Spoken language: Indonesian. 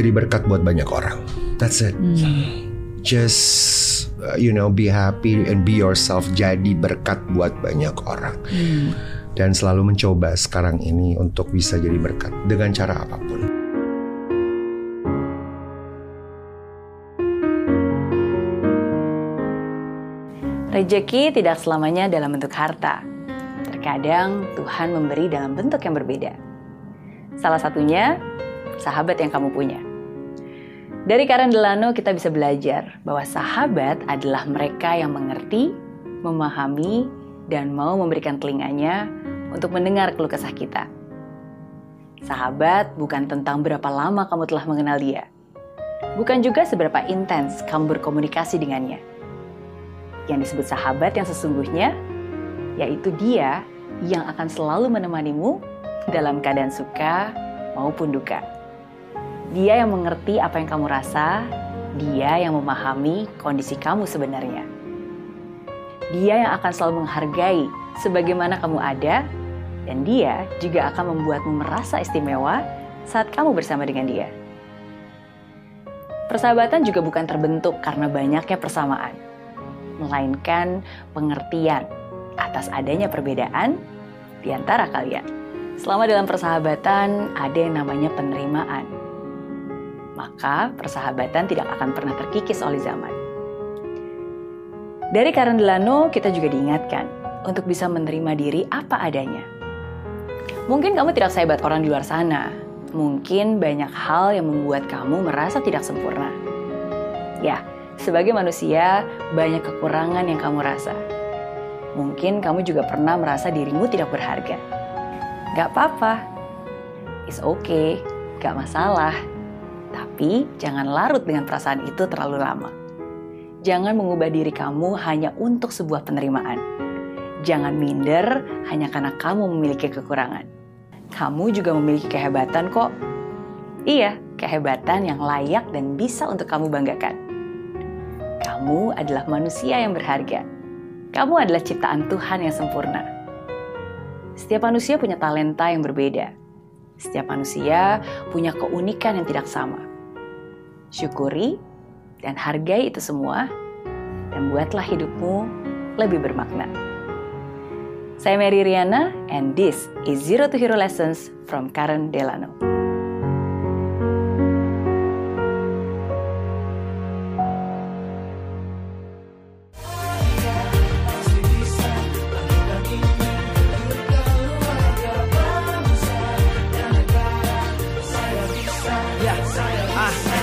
jadi berkat buat banyak orang. That's it. Just uh, you know be happy and be yourself. Jadi berkat buat banyak orang. Dan selalu mencoba sekarang ini untuk bisa jadi berkat dengan cara apa pun. Rejeki tidak selamanya dalam bentuk harta. Terkadang Tuhan memberi dalam bentuk yang berbeda. Salah satunya, sahabat yang kamu punya. Dari Karen Delano kita bisa belajar bahwa sahabat adalah mereka yang mengerti, memahami, dan mau memberikan telinganya untuk mendengar keluh kesah kita. Sahabat bukan tentang berapa lama kamu telah mengenal dia. Bukan juga seberapa intens kamu berkomunikasi dengannya yang disebut sahabat yang sesungguhnya, yaitu dia yang akan selalu menemanimu dalam keadaan suka maupun duka. Dia yang mengerti apa yang kamu rasa, dia yang memahami kondisi kamu sebenarnya. Dia yang akan selalu menghargai sebagaimana kamu ada, dan dia juga akan membuatmu merasa istimewa saat kamu bersama dengan dia. Persahabatan juga bukan terbentuk karena banyaknya persamaan melainkan pengertian atas adanya perbedaan di antara kalian. Selama dalam persahabatan ada yang namanya penerimaan. Maka persahabatan tidak akan pernah terkikis oleh zaman. Dari Karen Delano kita juga diingatkan untuk bisa menerima diri apa adanya. Mungkin kamu tidak sehebat orang di luar sana. Mungkin banyak hal yang membuat kamu merasa tidak sempurna. Ya, sebagai manusia, banyak kekurangan yang kamu rasa. Mungkin kamu juga pernah merasa dirimu tidak berharga. Gak apa-apa, it's okay, gak masalah. Tapi jangan larut dengan perasaan itu terlalu lama. Jangan mengubah diri kamu hanya untuk sebuah penerimaan. Jangan minder hanya karena kamu memiliki kekurangan. Kamu juga memiliki kehebatan kok. Iya, kehebatan yang layak dan bisa untuk kamu banggakan. Kamu adalah manusia yang berharga. Kamu adalah ciptaan Tuhan yang sempurna. Setiap manusia punya talenta yang berbeda. Setiap manusia punya keunikan yang tidak sama. Syukuri dan hargai itu semua, dan buatlah hidupmu lebih bermakna. Saya Mary Riana, and this is Zero to Hero Lessons from Karen Delano.